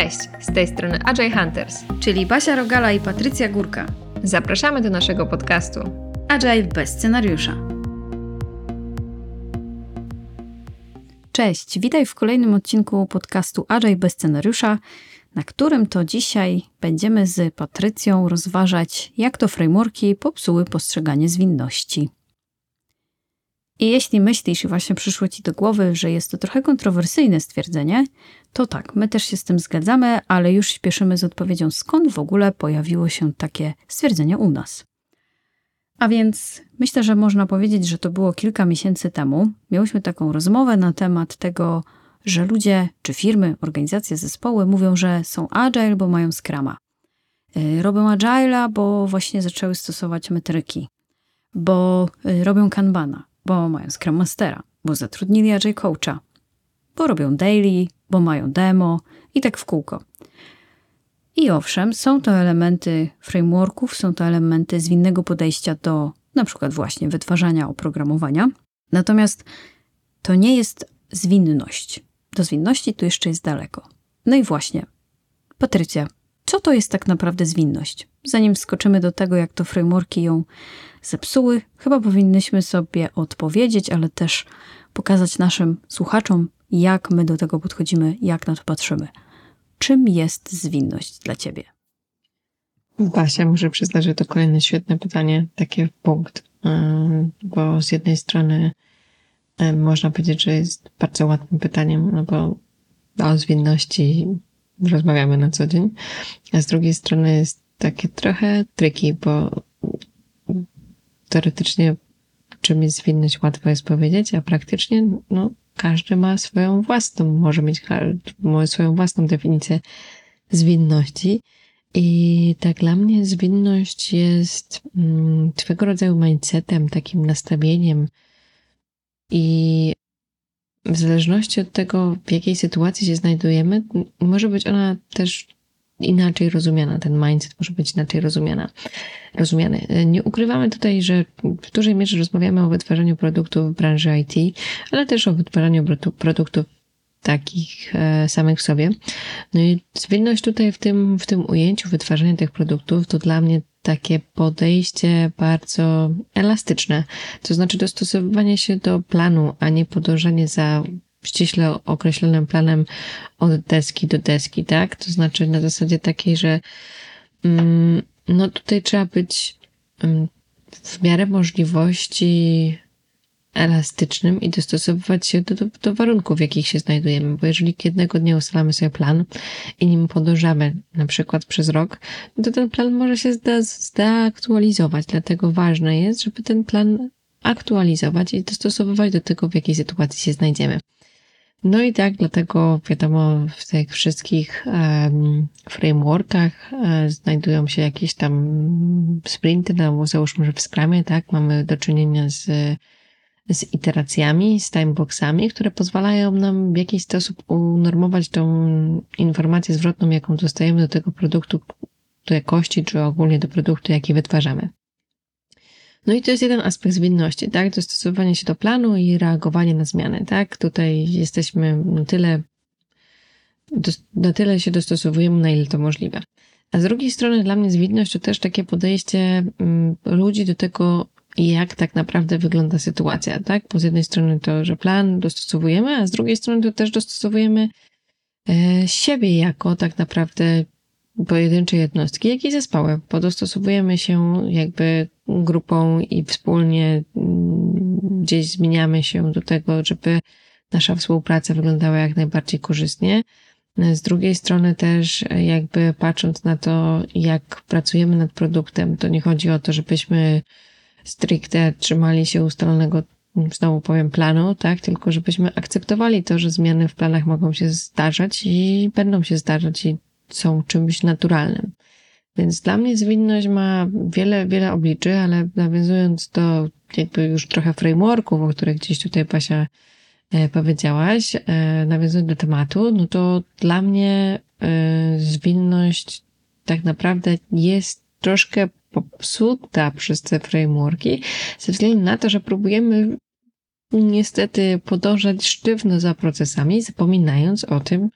Cześć, z tej strony Agile Hunters, czyli Basia Rogala i Patrycja Górka. Zapraszamy do naszego podcastu Agile bez scenariusza. Cześć, witaj w kolejnym odcinku podcastu Agile bez scenariusza, na którym to dzisiaj będziemy z Patrycją rozważać, jak to frameworki popsuły postrzeganie zwinności. I jeśli myślisz i właśnie przyszło Ci do głowy, że jest to trochę kontrowersyjne stwierdzenie, to tak, my też się z tym zgadzamy, ale już śpieszymy z odpowiedzią, skąd w ogóle pojawiło się takie stwierdzenie u nas. A więc myślę, że można powiedzieć, że to było kilka miesięcy temu. Miałyśmy taką rozmowę na temat tego, że ludzie, czy firmy, organizacje, zespoły mówią, że są agile, bo mają Scrama. Y, robią agile'a, bo właśnie zaczęły stosować metryki, bo y, robią Kanbana, bo mają Scrum Mastera, bo zatrudnili Agile Coacha, bo robią daily, bo mają demo i tak w kółko. I owszem, są to elementy frameworków, są to elementy zwinnego podejścia do na przykład właśnie wytwarzania oprogramowania. Natomiast to nie jest zwinność. Do zwinności tu jeszcze jest daleko. No i właśnie, Patrycja, co to jest tak naprawdę zwinność? Zanim skoczymy do tego, jak to frameworki ją zepsuły, chyba powinnyśmy sobie odpowiedzieć, ale też pokazać naszym słuchaczom, jak my do tego podchodzimy, jak na to patrzymy. Czym jest zwinność dla ciebie? Basia, muszę przyznać, że to kolejne świetne pytanie, takie punkt, bo z jednej strony można powiedzieć, że jest bardzo łatwym pytaniem, no bo o zwinności rozmawiamy na co dzień, a z drugiej strony jest takie trochę triki, bo teoretycznie czym jest zwinność łatwo jest powiedzieć, a praktycznie no, każdy ma swoją własną, może mieć swoją własną definicję zwinności. I tak dla mnie zwinność jest mm, swego rodzaju mindsetem, takim nastawieniem i w zależności od tego, w jakiej sytuacji się znajdujemy, może być ona też inaczej rozumiana, ten mindset może być inaczej rozumiana, rozumiany. Nie ukrywamy tutaj, że w dużej mierze rozmawiamy o wytwarzaniu produktów w branży IT, ale też o wytwarzaniu produktów takich e, samych w sobie. No i zwinność tutaj w tym, w tym ujęciu wytwarzania tych produktów to dla mnie takie podejście bardzo elastyczne, to znaczy dostosowywanie się do planu, a nie podążanie za ściśle określonym planem od deski do deski, tak? To znaczy na zasadzie takiej, że mm, no tutaj trzeba być mm, w miarę możliwości elastycznym i dostosowywać się do, do, do, warunków, w jakich się znajdujemy, bo jeżeli jednego dnia ustalamy sobie plan i nim podążamy na przykład przez rok, to ten plan może się zda, zdeaktualizować, dlatego ważne jest, żeby ten plan aktualizować i dostosowywać do tego, w jakiej sytuacji się znajdziemy. No i tak, dlatego wiadomo, w tych wszystkich um, frameworkach um, znajdują się jakieś tam sprinty, no załóżmy, że w Scrumie, tak, mamy do czynienia z, z iteracjami, z timeboxami, które pozwalają nam w jakiś sposób unormować tą informację zwrotną, jaką dostajemy do tego produktu, do jakości, czy ogólnie do produktu, jaki wytwarzamy. No i to jest jeden aspekt zwinności, tak? Dostosowanie się do planu i reagowanie na zmiany, tak? Tutaj jesteśmy na tyle, na tyle się dostosowujemy, na ile to możliwe. A z drugiej strony dla mnie zwinność to też takie podejście mm, ludzi do tego, jak tak naprawdę wygląda sytuacja, tak? Bo z jednej strony to, że plan dostosowujemy, a z drugiej strony to też dostosowujemy e, siebie jako tak naprawdę pojedyncze jednostki, jak i zespoły. Podostosowujemy się jakby grupą i wspólnie mm, gdzieś zmieniamy się do tego, żeby nasza współpraca wyglądała jak najbardziej korzystnie. Z drugiej strony też jakby patrząc na to, jak pracujemy nad produktem, to nie chodzi o to, żebyśmy stricte trzymali się ustalonego znowu powiem planu, tak, tylko żebyśmy akceptowali to, że zmiany w planach mogą się zdarzać i będą się zdarzać i są czymś naturalnym. Więc dla mnie zwinność ma wiele, wiele obliczy, ale nawiązując do jakby już trochę frameworków, o których gdzieś tutaj Pasia e, powiedziałaś, e, nawiązując do tematu, no to dla mnie e, zwinność tak naprawdę jest troszkę popsuta przez te frameworki, ze względu na to, że próbujemy niestety podążać sztywno za procesami, zapominając o tym,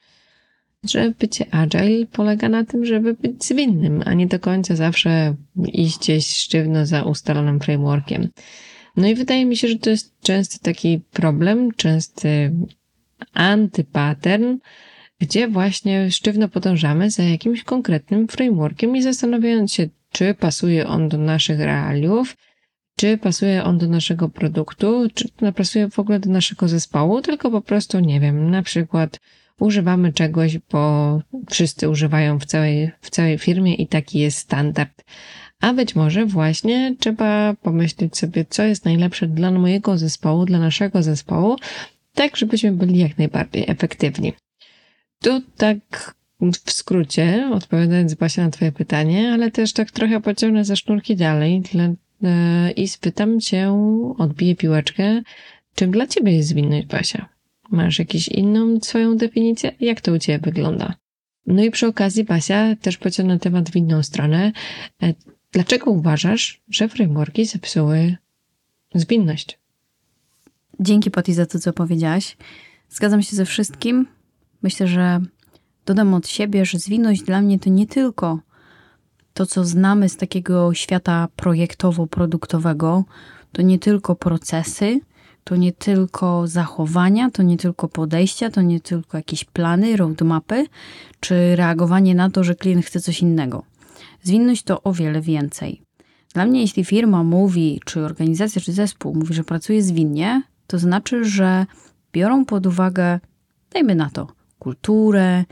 że bycie agile polega na tym, żeby być zwinnym, a nie do końca zawsze iść gdzieś sztywno za ustalonym frameworkiem. No i wydaje mi się, że to jest częsty taki problem, częsty antypattern, gdzie właśnie sztywno podążamy za jakimś konkretnym frameworkiem i zastanawiając się, czy pasuje on do naszych realiów, czy pasuje on do naszego produktu, czy pasuje w ogóle do naszego zespołu, tylko po prostu, nie wiem, na przykład używamy czegoś, bo wszyscy używają w całej, w całej firmie i taki jest standard. A być może właśnie trzeba pomyśleć sobie, co jest najlepsze dla mojego zespołu, dla naszego zespołu, tak żebyśmy byli jak najbardziej efektywni. Tu tak w skrócie, odpowiadając Basia na Twoje pytanie, ale też tak trochę pociągnę za sznurki dalej dla, e, i spytam Cię, odbiję piłeczkę, czym dla Ciebie jest zwinność, Basia? Masz jakąś inną swoją definicję? Jak to u Ciebie wygląda? No i przy okazji, Basia, też pociągnę temat w inną stronę. E, dlaczego uważasz, że frameworki zepsuły zwinność? Dzięki Poti za to, co powiedziałaś. Zgadzam się ze wszystkim. Myślę, że dodam od siebie, że zwinność dla mnie to nie tylko to, co znamy z takiego świata projektowo-produktowego, to nie tylko procesy, to nie tylko zachowania, to nie tylko podejścia, to nie tylko jakieś plany, roadmapy, czy reagowanie na to, że klient chce coś innego. Zwinność to o wiele więcej. Dla mnie, jeśli firma mówi, czy organizacja, czy zespół mówi, że pracuje zwinnie, to znaczy, że biorą pod uwagę, dajmy na to, kulturę,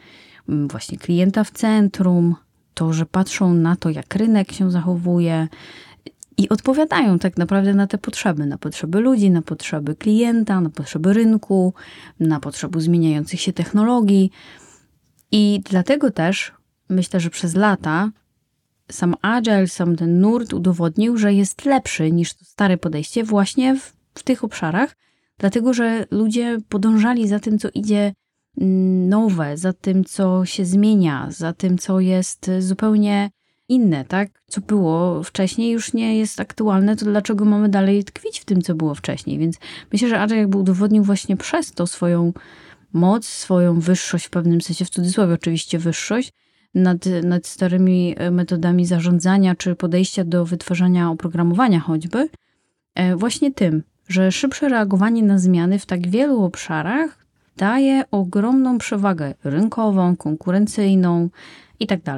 mm, właśnie klienta w centrum, to, że patrzą na to, jak rynek się zachowuje i odpowiadają tak naprawdę na te potrzeby, na potrzeby ludzi, na potrzeby klienta, na potrzeby rynku, na potrzeby zmieniających się technologii. I dlatego też myślę, że przez lata sam Agile, sam ten nurt udowodnił, że jest lepszy niż to stare podejście właśnie w, w tych obszarach, dlatego że ludzie podążali za tym, co idzie mm, nowe, za tym, co się zmienia, za tym, co jest zupełnie inne, tak? Co było wcześniej już nie jest aktualne, to dlaczego mamy dalej tkwić w tym, co było wcześniej? Więc myślę, że Agile jakby udowodnił właśnie przez to swoją moc, swoją wyższość w pewnym sensie, w cudzysłowie oczywiście wyższość, nad, nad starymi e, metodami zarządzania czy podejścia do wytwarzania oprogramowania choćby, e, właśnie tym, że szybsze reagowanie na zmiany w tak wielu obszarach daje ogromną przewagę rynkową, konkurencyjną itd.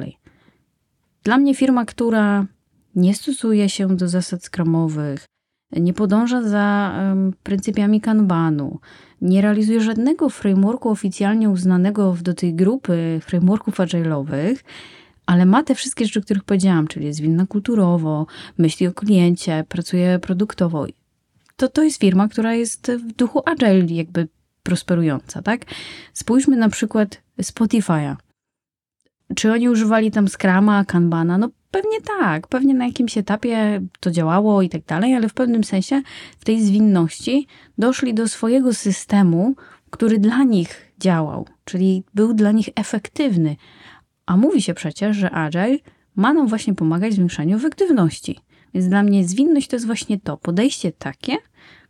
Dla mnie firma, która nie stosuje się do zasad skramowych, nie podąża za um, pryncypiami kanbanu, nie realizuje żadnego frameworku oficjalnie uznanego do tej grupy frameworków agile'owych, ale ma te wszystkie rzeczy, o których powiedziałam, czyli jest winna kulturowo, myśli o kliencie, pracuje produktowo. To, to jest firma, która jest w duchu agile jakby prosperująca, tak? Spójrzmy na przykład Spotify'a. Czy oni używali tam Scrama, Kanbana? No Pewnie tak, pewnie na jakimś etapie to działało i tak dalej, ale w pewnym sensie w tej zwinności doszli do swojego systemu, który dla nich działał, czyli był dla nich efektywny. A mówi się przecież, że Agile ma nam właśnie pomagać w zwiększaniu efektywności. Więc dla mnie zwinność to jest właśnie to podejście takie,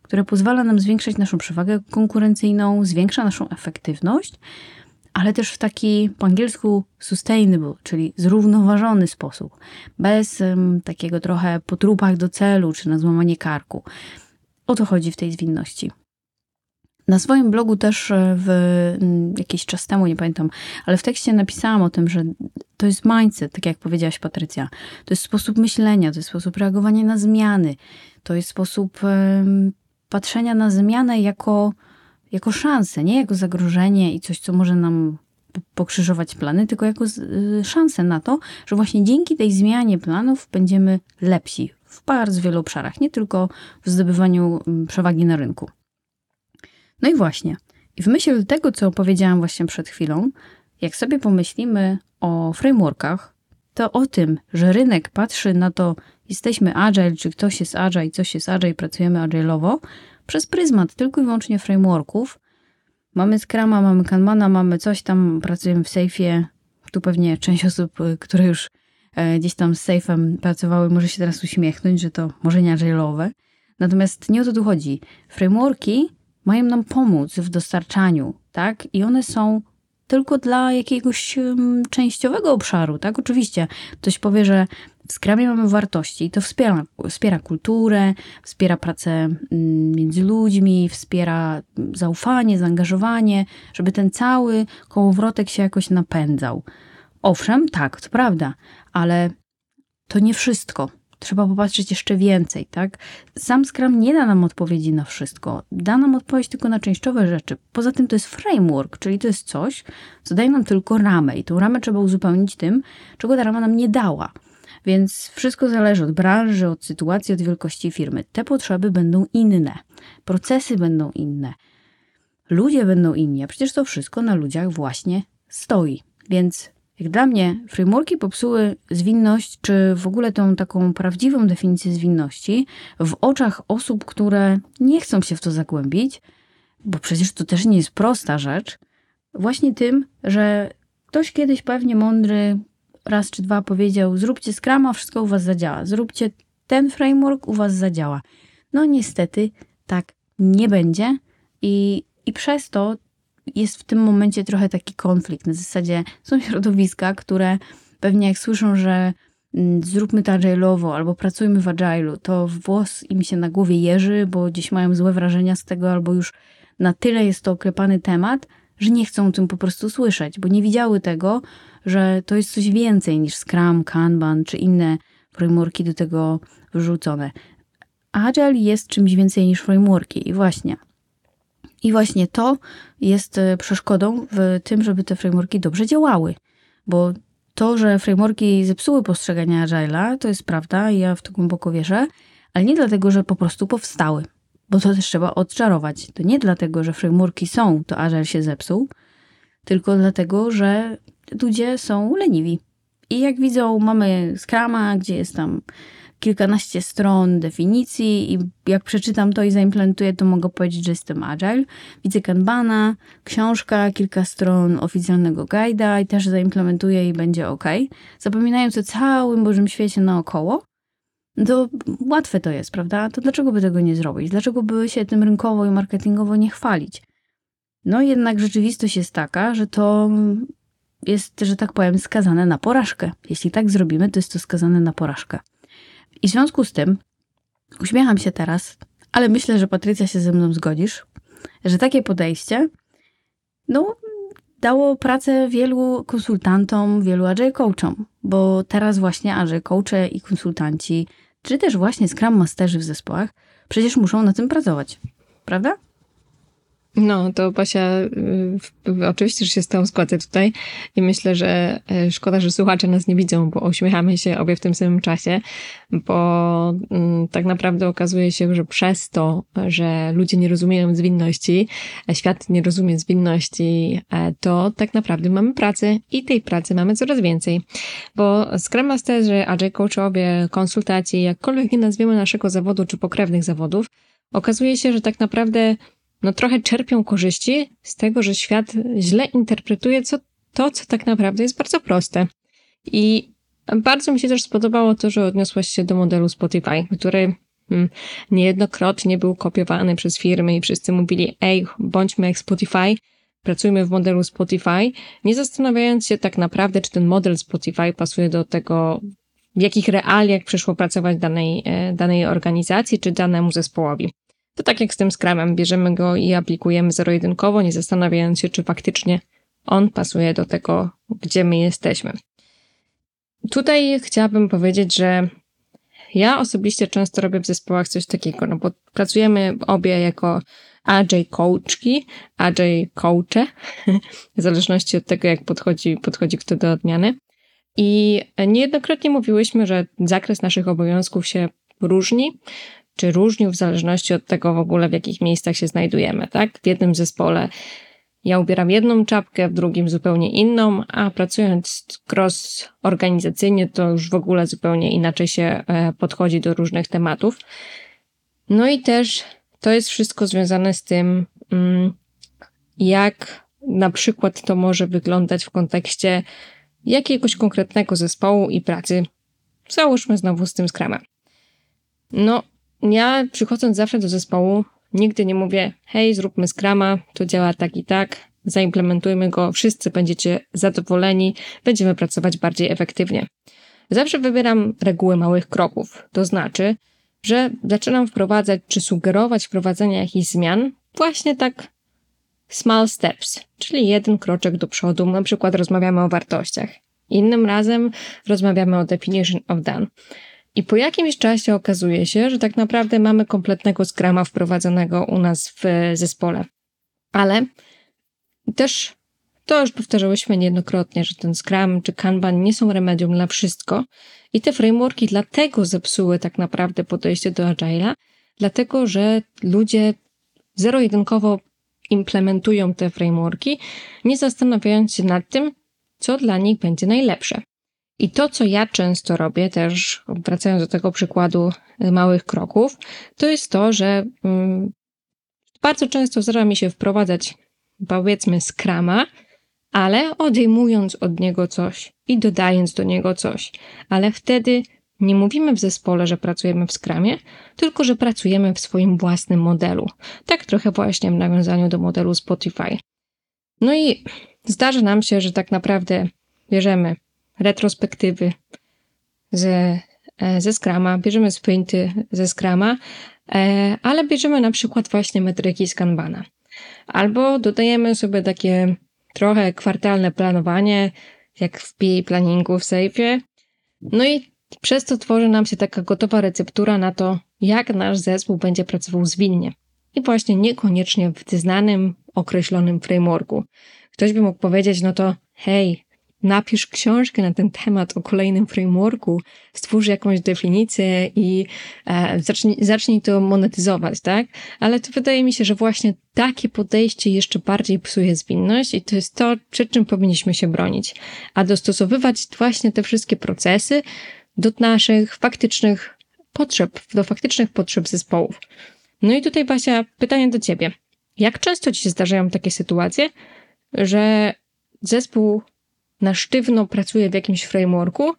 które pozwala nam zwiększać naszą przewagę konkurencyjną, zwiększa naszą efektywność, ale też w taki po angielsku sustainable, czyli zrównoważony sposób, bez um, takiego trochę po trupach do celu czy na złamanie karku. O to chodzi w tej zwinności. Na swoim blogu też e, w jakiś czas temu, nie pamiętam, ale w tekście napisałam o tym, że to jest mindset, tak jak powiedziałaś Patrycja. To jest sposób myślenia, to jest sposób reagowania na zmiany, to jest sposób patrzenia na zmianę jako jako szansę, nie jako zagrożenie i coś, co może nam pokrzyżować plany, tylko jako y, szansę na to, że właśnie dzięki tej zmianie planów będziemy lepsi w bardzo wielu obszarach, nie tylko w zdobywaniu mm, przewagi na rynku. No i właśnie, i w myśl tego, co opowiedziałam właśnie przed chwilą, jak sobie pomyślimy o frameworkach, to o tym, że rynek patrzy na to, jesteśmy agile, czy ktoś jest agile, coś jest agile, pracujemy agile'owo, przez pryzmat tylko i wyłącznie frameworków. Mamy Scrama, mamy Kanbana, mamy coś tam, pracujemy w Safe'ie. Tu pewnie część osób, y, które już e, gdzieś tam z Safe'em pracowały, może się teraz uśmiechnąć, że to może nie agile'owe. Natomiast nie o to tu chodzi. Frameworki mają nam pomóc w dostarczaniu, tak? I one są tylko dla jakiegoś um, częściowego obszaru, tak? Oczywiście ktoś powie, że w Scrumie mamy wartości i to wspiera, wspiera kulturę, wspiera pracę mm, między ludźmi, wspiera zaufanie, zaangażowanie, żeby ten cały kołowrotek się jakoś napędzał. Owszem, tak, to prawda, ale to nie wszystko. Trzeba popatrzeć jeszcze więcej, tak? Sam Scrum nie da nam odpowiedzi na wszystko. Da nam odpowiedź tylko na częściowe rzeczy. Poza tym to jest framework, czyli to jest coś, co daje nam tylko ramę i tą ramę trzeba uzupełnić tym, czego ta rama nam nie dała. Więc wszystko zależy od branży, od sytuacji, od wielkości firmy. Te potrzeby będą inne, procesy będą inne, ludzie będą inni, a przecież to wszystko na ludziach właśnie stoi. Więc jak dla mnie, frameworki popsuły zwinność, czy w ogóle tą taką prawdziwą definicję zwinności w oczach osób, które nie chcą się w to zagłębić, bo przecież to też nie jest prosta rzecz, właśnie tym, że ktoś kiedyś pewnie mądry raz czy dwa powiedział: Zróbcie Scrama, wszystko u Was zadziała. Zróbcie ten framework, u Was zadziała. No niestety tak nie będzie i, i przez to jest w tym momencie trochę taki konflikt. Na zasadzie są środowiska, które pewnie jak słyszą, że mm, zróbmy to agile'owo albo pracujmy w agile'u, to włos im się na głowie jeży, bo gdzieś mają złe wrażenia z tego, albo już na tyle jest to oklepany temat, że nie chcą o tym po prostu słyszeć, bo nie widziały tego, że to jest coś więcej niż Scrum, Kanban czy inne frameworki do tego wrzucone. Agile jest czymś więcej niż frameworki i właśnie i właśnie to jest e, przeszkodą w tym, żeby te frameworki dobrze działały. Bo to, że frameworki zepsuły postrzeganie Agile'a, to jest prawda, ja w to głęboko wierzę, ale nie dlatego, że po prostu powstały, bo to też trzeba odczarować. To nie dlatego, że frameworki są, to Agile się zepsuł, tylko dlatego, że ludzie są leniwi. I jak widzą, mamy Scrama, gdzie jest tam kilkanaście stron definicji i jak przeczytam to i zaimplementuję, to mogę powiedzieć, że jestem agile. Widzę Kanbana, książka, kilka stron oficjalnego guida i też zaimplementuję i będzie ok. Zapominając o całym Bożym świecie naokoło, to łatwe to jest, prawda? To dlaczego by tego nie zrobić? Dlaczego by się tym rynkowo i marketingowo nie chwalić? No jednak rzeczywistość jest taka, że to jest, że tak powiem, skazane na porażkę. Jeśli tak zrobimy, to jest to skazane na porażkę. I w związku z tym uśmiecham się teraz, ale myślę, że Patrycja się ze mną zgodzisz, że takie podejście, no, dało pracę wielu konsultantom, wielu agile coachom, bo teraz właśnie agile coache i konsultanci, czy też właśnie Scrum Masterzy w zespołach, przecież muszą na tym pracować, prawda? No, to Basia, y, oczywiście, że się z tą składzę tutaj i myślę, że y, szkoda, że słuchacze nas nie widzą, bo uśmiechamy się obie w tym samym czasie, bo y, tak naprawdę okazuje się, że przez to, że ludzie nie rozumieją zwinności, świat nie rozumie zwinności, to tak naprawdę mamy pracę i tej pracy mamy coraz więcej, bo Scrum Masterzy, Agile Coachowie, konsultacji, jakkolwiek nie nazwiemy naszego zawodu czy pokrewnych zawodów, okazuje się, że tak naprawdę no trochę czerpią korzyści z tego, że świat źle interpretuje co, to, co tak naprawdę jest bardzo proste. I bardzo mi się też spodobało to, że odniosłaś się do modelu Spotify, który hmm, niejednokrotnie był kopiowany przez firmy i wszyscy mówili, ej, bądźmy jak Spotify, pracujmy w modelu Spotify, nie zastanawiając się tak naprawdę, czy ten model Spotify pasuje do tego, w jakich realiach przyszło pracować danej, e, danej organizacji czy danemu zespołowi. To tak jak z tym skramem, bierzemy go i aplikujemy zero-jedynkowo, nie zastanawiając się, czy faktycznie on pasuje do tego, gdzie my jesteśmy. Tutaj chciałabym powiedzieć, że ja osobiście często robię w zespołach coś takiego, no bo pracujemy obie jako agile coachki, agile coache, w zależności od tego, jak podchodzi, podchodzi kto do odmiany. I niejednokrotnie mówiłyśmy, że zakres naszych obowiązków się różni, czy różnił w zależności od tego w ogóle, w jakich miejscach się znajdujemy, tak? W jednym zespole ja ubieram jedną czapkę, w drugim zupełnie inną, a pracując cross organizacyjnie, to już w ogóle zupełnie inaczej się e, podchodzi do różnych tematów. No i też to jest wszystko związane z tym, mm, jak na przykład to może wyglądać w kontekście jakiegoś konkretnego zespołu i pracy. Załóżmy znowu z tym skramem. No, ja przychodząc zawsze do zespołu, nigdy nie mówię, hej, zróbmy skrama, to działa tak i tak, zaimplementujmy go, wszyscy będziecie zadowoleni, będziemy pracować bardziej efektywnie. Zawsze wybieram reguły małych kroków, to znaczy, że zaczynam wprowadzać czy sugerować wprowadzenie jakichś zmian właśnie tak small steps, czyli jeden kroczek do przodu, na przykład rozmawiamy o wartościach. Innym razem rozmawiamy o definition of done. I po jakimś czasie okazuje się, że tak naprawdę mamy kompletnego skrama wprowadzonego u nas w zespole. Ale też to już powtarzałyśmy niejednokrotnie, że ten Scrum czy Kanban nie są remedium na wszystko i te frameworki dlatego zepsuły tak naprawdę podejście do Agile'a, dlatego że ludzie zero-jedynkowo implementują te frameworki, nie zastanawiając się nad tym, co dla nich będzie najlepsze. I to, co ja często robię, też wracając do tego przykładu y, małych kroków, to jest to, że mm, bardzo często zdarza mi się wprowadzać, powiedzmy, skrama, ale odejmując od niego coś i dodając do niego coś. Ale wtedy nie mówimy w zespole, że pracujemy w skramie, tylko że pracujemy w swoim własnym modelu. Tak trochę właśnie w nawiązaniu do modelu Spotify. No i zdarza nam się, że tak naprawdę bierzemy retrospektywy ze, e, ze Scrama, bierzemy sprinty ze Scrama, e, ale bierzemy na przykład właśnie metryki z Kanbana. Albo dodajemy sobie takie trochę kwartalne planowanie, jak w PA Planningu w Safe'ie. No i przez to tworzy nam się taka gotowa receptura na to, jak nasz zespół będzie pracował zwinnie. I właśnie niekoniecznie w znanym, określonym frameworku. Ktoś by mógł powiedzieć, no to hej, napisz książkę na ten temat o kolejnym frameworku, stwórz jakąś definicję i e, zacznij, zacznij to monetyzować, tak? Ale to wydaje mi się, że właśnie takie podejście jeszcze bardziej psuje zwinność i to jest to, przed czym powinniśmy się bronić. A dostosowywać właśnie te wszystkie procesy do naszych faktycznych potrzeb, do faktycznych potrzeb zespołów. No i tutaj, Basia, pytanie do ciebie. Jak często ci się zdarzają takie sytuacje, że zespół na sztywno pracuje w jakimś frameworku,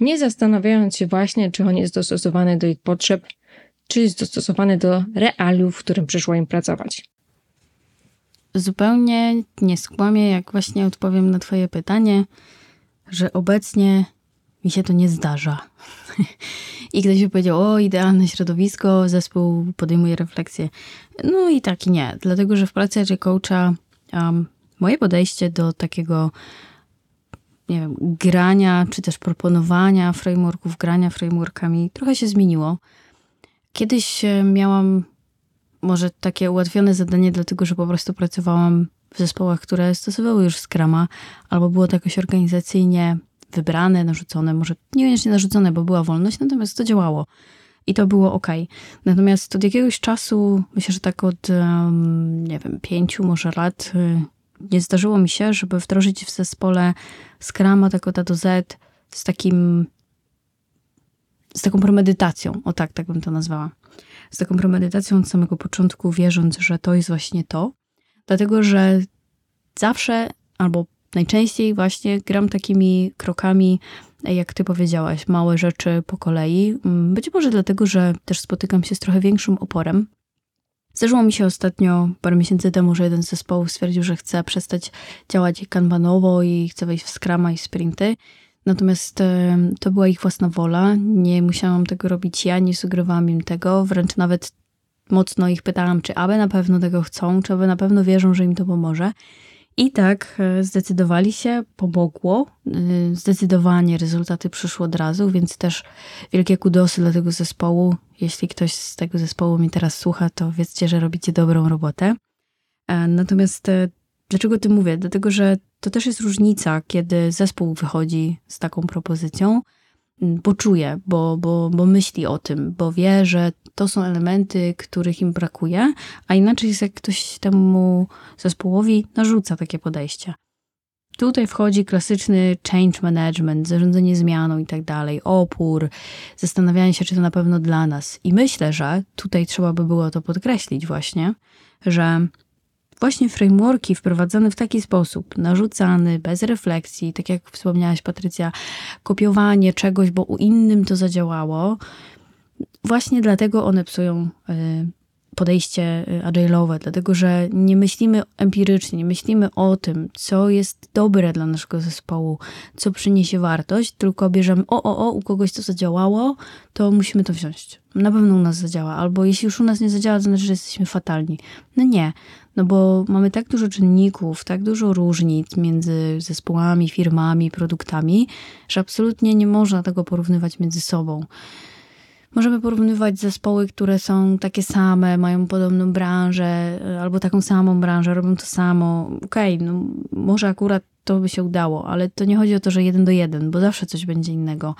nie zastanawiając się właśnie, czy on jest dostosowany do ich potrzeb, czy jest dostosowany do realiów, w którym przyszło im pracować. Zupełnie nie skłamię, jak właśnie odpowiem na Twoje pytanie, że obecnie mi się to nie zdarza. I ktoś by powiedział, o, idealne środowisko, zespół podejmuje refleksję. No i tak i nie, dlatego że w pracy Agile Coacha um, moje podejście do takiego nie wiem, grania, czy też proponowania frameworków, grania frameworkami trochę się zmieniło. Kiedyś e, miałam może takie ułatwione zadanie, dlatego że po prostu pracowałam w zespołach, które stosowały już Scrama, albo było to jakoś organizacyjnie wybrane, narzucone, może niekoniecznie narzucone, bo była wolność, natomiast to działało. I to było ok. Natomiast od jakiegoś czasu, myślę, że tak od, nie wiem, pięciu może lat, y, nie zdarzyło mi się, żeby wdrożyć w zespole Scrama tak do Z z takim z taką premedytacją, o tak, tak bym to nazwała. Z taką premedytacją od samego początku, wierząc, że to jest właśnie to. Dlatego, że zawsze albo najczęściej właśnie gram takimi krokami, jak ty powiedziałaś, małe rzeczy po kolei. Mm, być może dlatego, że też spotykam się z trochę większym oporem Zdarzyło mi się ostatnio, parę miesięcy temu, że jeden z zespołów stwierdził, że chce przestać działać kanbanowo i chce wejść w Scrama i sprinty. Natomiast to była ich własna wola. Nie musiałam tego robić ja, nie sugerowałam im tego. Wręcz nawet mocno ich pytałam, czy aby na pewno tego chcą, czy aby na pewno wierzą, że im to pomoże. I tak e, zdecydowali się, pomogło. E, zdecydowanie rezultaty przyszły od razu, więc też wielkie kudosy dla tego zespołu. Jeśli ktoś z tego zespołu mi teraz słucha, to wiedzcie, że robicie dobrą robotę. E, natomiast dlaczego o tym mówię? Dlatego, że to też jest różnica, kiedy zespół wychodzi z taką propozycją, bo czuje, bo, bo, bo myśli o tym, bo wie, że to są elementy, których im brakuje, a inaczej jest jak ktoś temu zespołowi narzuca takie podejście. Tutaj wchodzi klasyczny change management, zarządzanie zmianą i tak dalej, opór, zastanawianie się, czy to na pewno dla nas. I myślę, że tutaj trzeba by było to podkreślić właśnie, że właśnie frameworki wprowadzane w taki sposób, narzucany, bez refleksji, tak jak wspomniałaś Patrycja, kopiowanie czegoś, bo u innym to zadziałało, właśnie dlatego one psują y, podejście y, agile'owe, dlatego że nie myślimy empirycznie, nie myślimy o tym, co jest dobre dla naszego zespołu, co przyniesie wartość, tylko bierzemy o, o, o, u kogoś to zadziałało, to musimy to wziąć. Na pewno u nas zadziała, albo jeśli już u nas nie zadziała, to znaczy, że jesteśmy fatalni. No nie, no bo mamy tak dużo czynników, tak dużo różnic między zespołami, firmami, produktami, że absolutnie nie można tego porównywać między sobą. Możemy porównywać zespoły, które są takie same, mają podobną branżę, e, albo taką samą branżę, robią to samo. Okej, okay, no może akurat to by się udało, ale to nie chodzi o to, że jeden do jeden, bo zawsze coś będzie innego.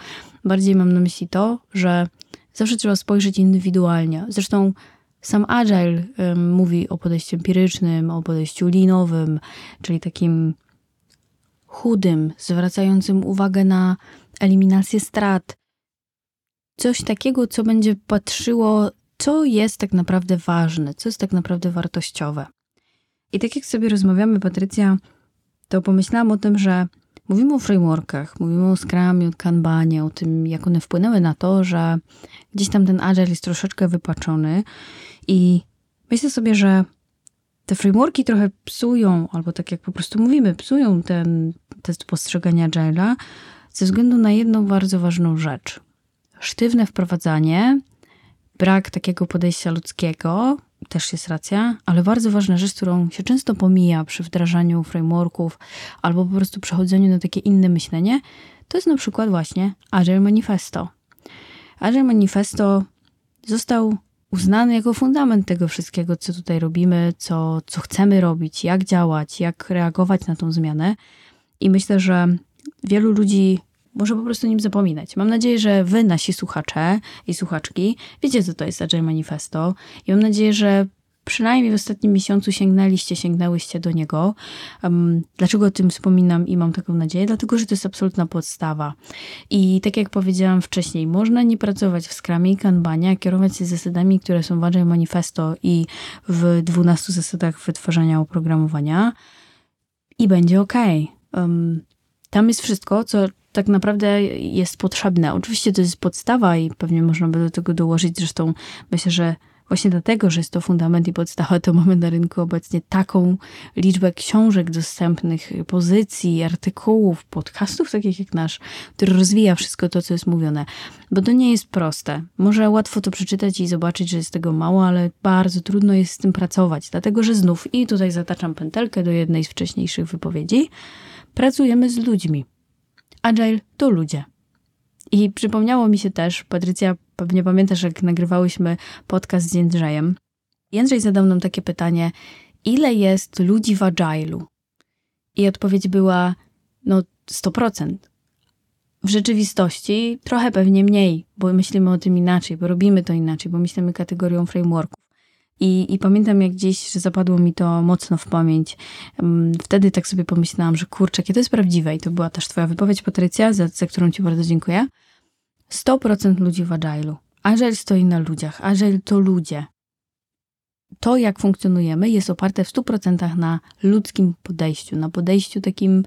Bardziej mam na myśli to, że zawsze trzeba spojrzeć indywidualnie. Zresztą sam Agile um, mówi o podejściu empirycznym, o podejściu linowym, czyli takim chudym, zwracającym uwagę na eliminację strat, coś takiego, co będzie patrzyło, co jest tak naprawdę ważne, co jest tak naprawdę wartościowe. I tak jak sobie rozmawiamy, Patrycja, to pomyślałam o tym, że mówimy o frameworkach, mówimy o Scrumie, o Kanbanie, o tym, jak one wpłynęły na to, że gdzieś tam ten agile jest troszeczkę wypaczony i myślę sobie, że te frameworki trochę psują, albo tak jak po prostu mówimy, psują ten test postrzegania agile'a ze względu na jedną bardzo ważną rzecz sztywne wprowadzanie, brak takiego podejścia ludzkiego, też jest racja, ale bardzo ważna rzecz, którą się często pomija przy wdrażaniu frameworków albo po prostu przechodzeniu na takie inne myślenie, to jest na przykład właśnie Agile Manifesto. Agile Manifesto został uznany jako fundament tego wszystkiego, co tutaj robimy, co, co chcemy robić, jak działać, jak reagować na tą zmianę. I myślę, że wielu ludzi może po prostu nim zapominać. Mam nadzieję, że wy, nasi słuchacze i słuchaczki, wiecie, co to jest Agile Manifesto i mam nadzieję, że przynajmniej w ostatnim miesiącu sięgnęliście, sięgnęłyście do niego. Um, dlaczego o tym wspominam i mam taką nadzieję? Dlatego, że to jest absolutna podstawa. I tak jak powiedziałam wcześniej, można nie pracować w Scrumie i Kanbanie, kierować się zasadami, które są w Agile Manifesto i w 12 zasadach wytwarzania oprogramowania i będzie ok. Um, tam jest wszystko, co tak naprawdę jest potrzebne. Oczywiście to jest podstawa i pewnie można by do tego dołożyć. Zresztą myślę, że właśnie dlatego, że jest to fundament i podstawa, to mamy na rynku obecnie taką liczbę książek dostępnych, pozycji, artykułów, podcastów takich jak nasz, który rozwija wszystko to, co jest mówione. Bo to nie jest proste. Może łatwo to przeczytać i zobaczyć, że jest tego mało, ale bardzo trudno jest z tym pracować. Dlatego, że znów, i tutaj zataczam pętelkę do jednej z wcześniejszych wypowiedzi, pracujemy z ludźmi. Agile to ludzie. I przypomniało mi się też, Patrycja, pewnie pamiętasz, jak nagrywałyśmy podcast z Jędrzejem. Jędrzej zadał nam takie pytanie, ile jest ludzi w Agile'u? I odpowiedź była, no 100%. W rzeczywistości trochę pewnie mniej, bo myślimy o tym inaczej, bo robimy to inaczej, bo myślimy kategorią frameworków. I, I pamiętam jak gdzieś, że zapadło mi to mocno w pamięć. Wtedy tak sobie pomyślałam, że kurczę, jakie to jest prawdziwe. I to była też twoja wypowiedź, Patrycja, za, za którą ci bardzo dziękuję. 100% ludzi w Agile'u. Agile stoi na ludziach. Agile to ludzie. To, jak funkcjonujemy, jest oparte w 100% na ludzkim podejściu, na podejściu takim,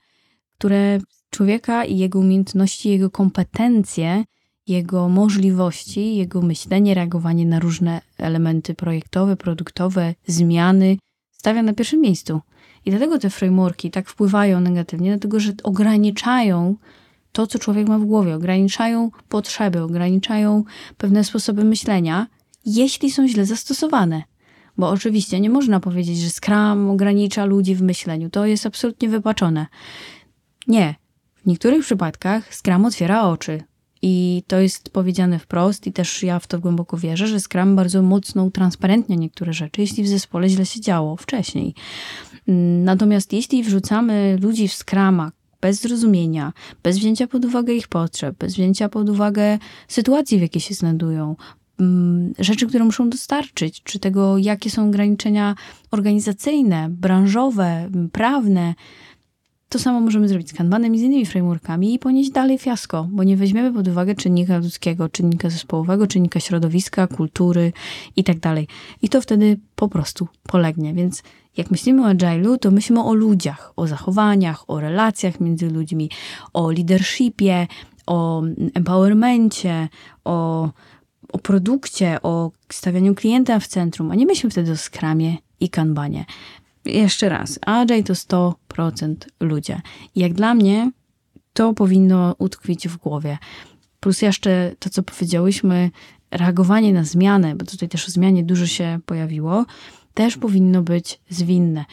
które człowieka i jego umiejętności, jego kompetencje jego możliwości, jego myślenie, reagowanie na różne elementy projektowe, produktowe, zmiany stawia na pierwszym miejscu. I dlatego te frameworki tak wpływają negatywnie, dlatego że ograniczają to, co człowiek ma w głowie, ograniczają potrzeby, ograniczają pewne sposoby myślenia, jeśli są źle zastosowane. Bo oczywiście nie można powiedzieć, że Scrum ogranicza ludzi w myśleniu. To jest absolutnie wypaczone. Nie. W niektórych przypadkach Scrum otwiera oczy. I to jest powiedziane wprost, i też ja w to głęboko wierzę, że Scrum bardzo mocno utransparentnia niektóre rzeczy, jeśli w zespole źle się działo wcześniej. Natomiast jeśli wrzucamy ludzi w Scrama bez zrozumienia, bez wzięcia pod uwagę ich potrzeb, bez wzięcia pod uwagę sytuacji, w jakiej się znajdują, rzeczy, które muszą dostarczyć, czy tego, jakie są ograniczenia organizacyjne, branżowe, prawne, to samo możemy zrobić z Kanbanem i z innymi frameworkami i ponieść dalej fiasko, bo nie weźmiemy pod uwagę czynnika ludzkiego, czynnika zespołowego, czynnika środowiska, kultury i tak. I to wtedy po prostu polegnie. Więc jak myślimy o agile'u, to myślimy o ludziach, o zachowaniach, o relacjach między ludźmi, o leadershipie, o empowermencie, o o produkcie, o stawianiu klienta w centrum, a nie myślmy wtedy o skramie i kanbanie. Jeszcze raz, Agile to 100% ludzie. Jak dla mnie, to powinno utkwić w głowie. Plus jeszcze to, co powiedziałyśmy, reagowanie na zmianę, bo tutaj też o zmianie dużo się pojawiło, też powinno być zwinne.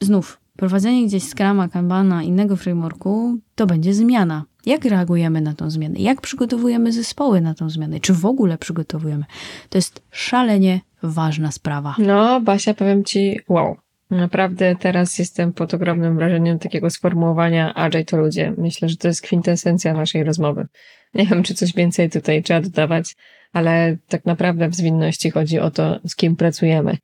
Znów, prowadzenie gdzieś Scrama, Kanbana, innego frameworku, to będzie zmiana. Jak reagujemy na tą zmianę? Jak przygotowujemy zespoły na tą zmianę? Czy w ogóle przygotowujemy? To jest szalenie ważna sprawa. No, Basia, powiem Ci, wow. Naprawdę teraz jestem pod ogromnym wrażeniem takiego sformułowania Agile to ludzie. Myślę, że to jest kwintesencja naszej rozmowy. Nie wiem, czy coś więcej tutaj trzeba dodawać, ale tak naprawdę w zwinności chodzi o to, z kim pracujemy.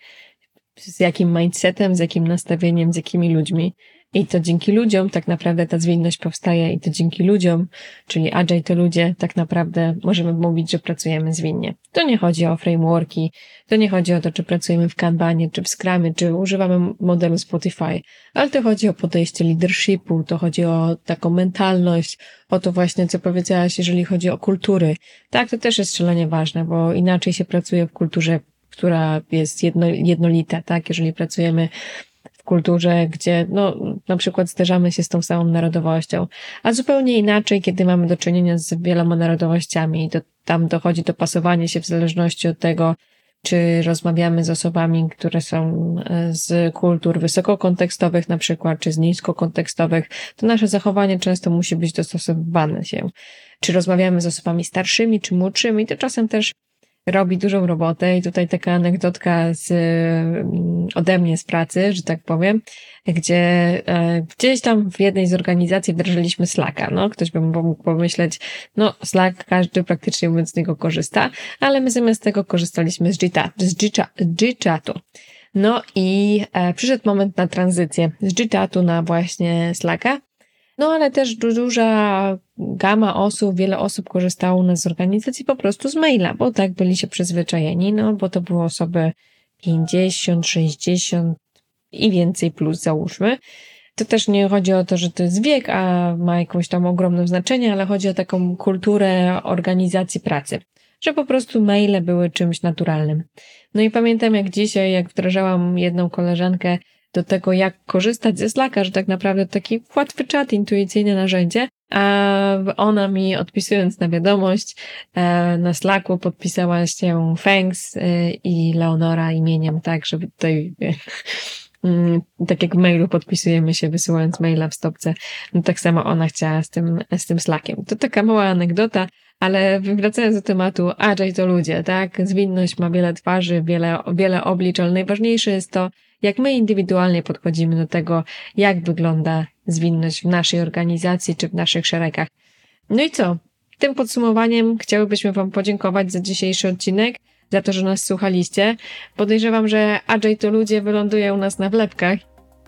Z jakim mindsetem, z jakim nastawieniem, z jakimi ludźmi. I to dzięki ludziom tak naprawdę ta zwinność powstaje i to dzięki ludziom, czyli Agile to ludzie, tak naprawdę możemy mówić, że pracujemy zwinnie. To nie chodzi o frameworki, to nie chodzi o to, czy pracujemy w Kanbanie, czy w Scrumie, czy używamy modelu Spotify, ale to chodzi o podejście leadershipu, to chodzi o taką mentalność, o to właśnie, co powiedziałaś, jeżeli chodzi o kultury. Tak, to też jest szalenie ważne, bo inaczej się pracuje w kulturze, która jest jedno, jednolita, tak? Jeżeli pracujemy kulturze, gdzie no, na przykład zderzamy się z tą samą narodowością, a zupełnie inaczej, kiedy mamy do czynienia z wieloma narodowościami i tam dochodzi do pasowania się w zależności od tego, czy rozmawiamy z osobami, które są e, z kultur wysokokontekstowych na przykład, czy z niskokontekstowych, to nasze zachowanie często musi być dostosowywane się. Czy rozmawiamy z osobami starszymi, czy młodszymi, to czasem też robi dużą robotę i tutaj taka anegdotka z, mm, ode mnie z pracy, że tak powiem, gdzie e, gdzieś tam w jednej z organizacji wdrożyliśmy Slacka. No, ktoś by mógł pomyśleć, no Slack każdy praktycznie mówiąc z niego korzysta, ale my zamiast tego korzystaliśmy z G-Chatu. No i e, przyszedł moment na tranzycję z G-Chatu na właśnie Slacka no ale też duża gama osób, wiele osób korzystało u nas z organizacji po prostu z maila, bo tak byli się przyzwyczajeni, no bo to były osoby 50, 60 i więcej plus załóżmy. To też nie chodzi o to, że to jest wiek, a ma jakąś tam ogromne znaczenie, ale chodzi o taką kulturę organizacji pracy, że po prostu maile były czymś naturalnym. No i pamiętam jak dzisiaj, jak wdrażałam jedną koleżankę do tego, jak korzystać ze Slacka, że tak naprawdę taki łatwy czat, intuicyjne narzędzie, a ona mi odpisując na wiadomość e, na Slacku podpisała się Thanks e, i Leonora imieniem, tak, żeby tutaj mm, tak jak w mailu podpisujemy się wysyłając maila w stopce, no tak samo ona chciała z tym, z tym Slackiem. To taka mała anegdota, ale wracając do tematu, agile to ludzie, tak? Zwinność ma wiele twarzy, wiele, wiele oblicz, ale najważniejsze jest to, jak my indywidualnie podchodzimy do tego, jak wygląda zwinność w naszej organizacji czy w naszych szeregach. No i co? Tym podsumowaniem chciałybyśmy Wam podziękować za dzisiejszy odcinek, za to, że nas słuchaliście. Podejrzewam, że Agile to ludzie wylądują u nas na wlepkach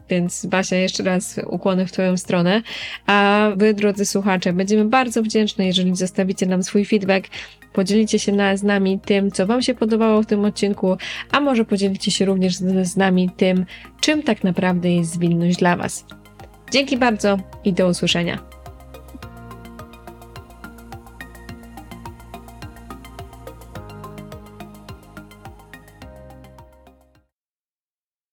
więc Basia, jeszcze raz ukłony w Twoją stronę. A Wy, drodzy słuchacze, będziemy bardzo wdzięczni, jeżeli zostawicie nam swój feedback, podzielicie się z nami tym, co Wam się podobało w tym odcinku, a może podzielicie się również z, z nami tym, czym tak naprawdę jest zwinność dla Was. Dzięki bardzo i do usłyszenia.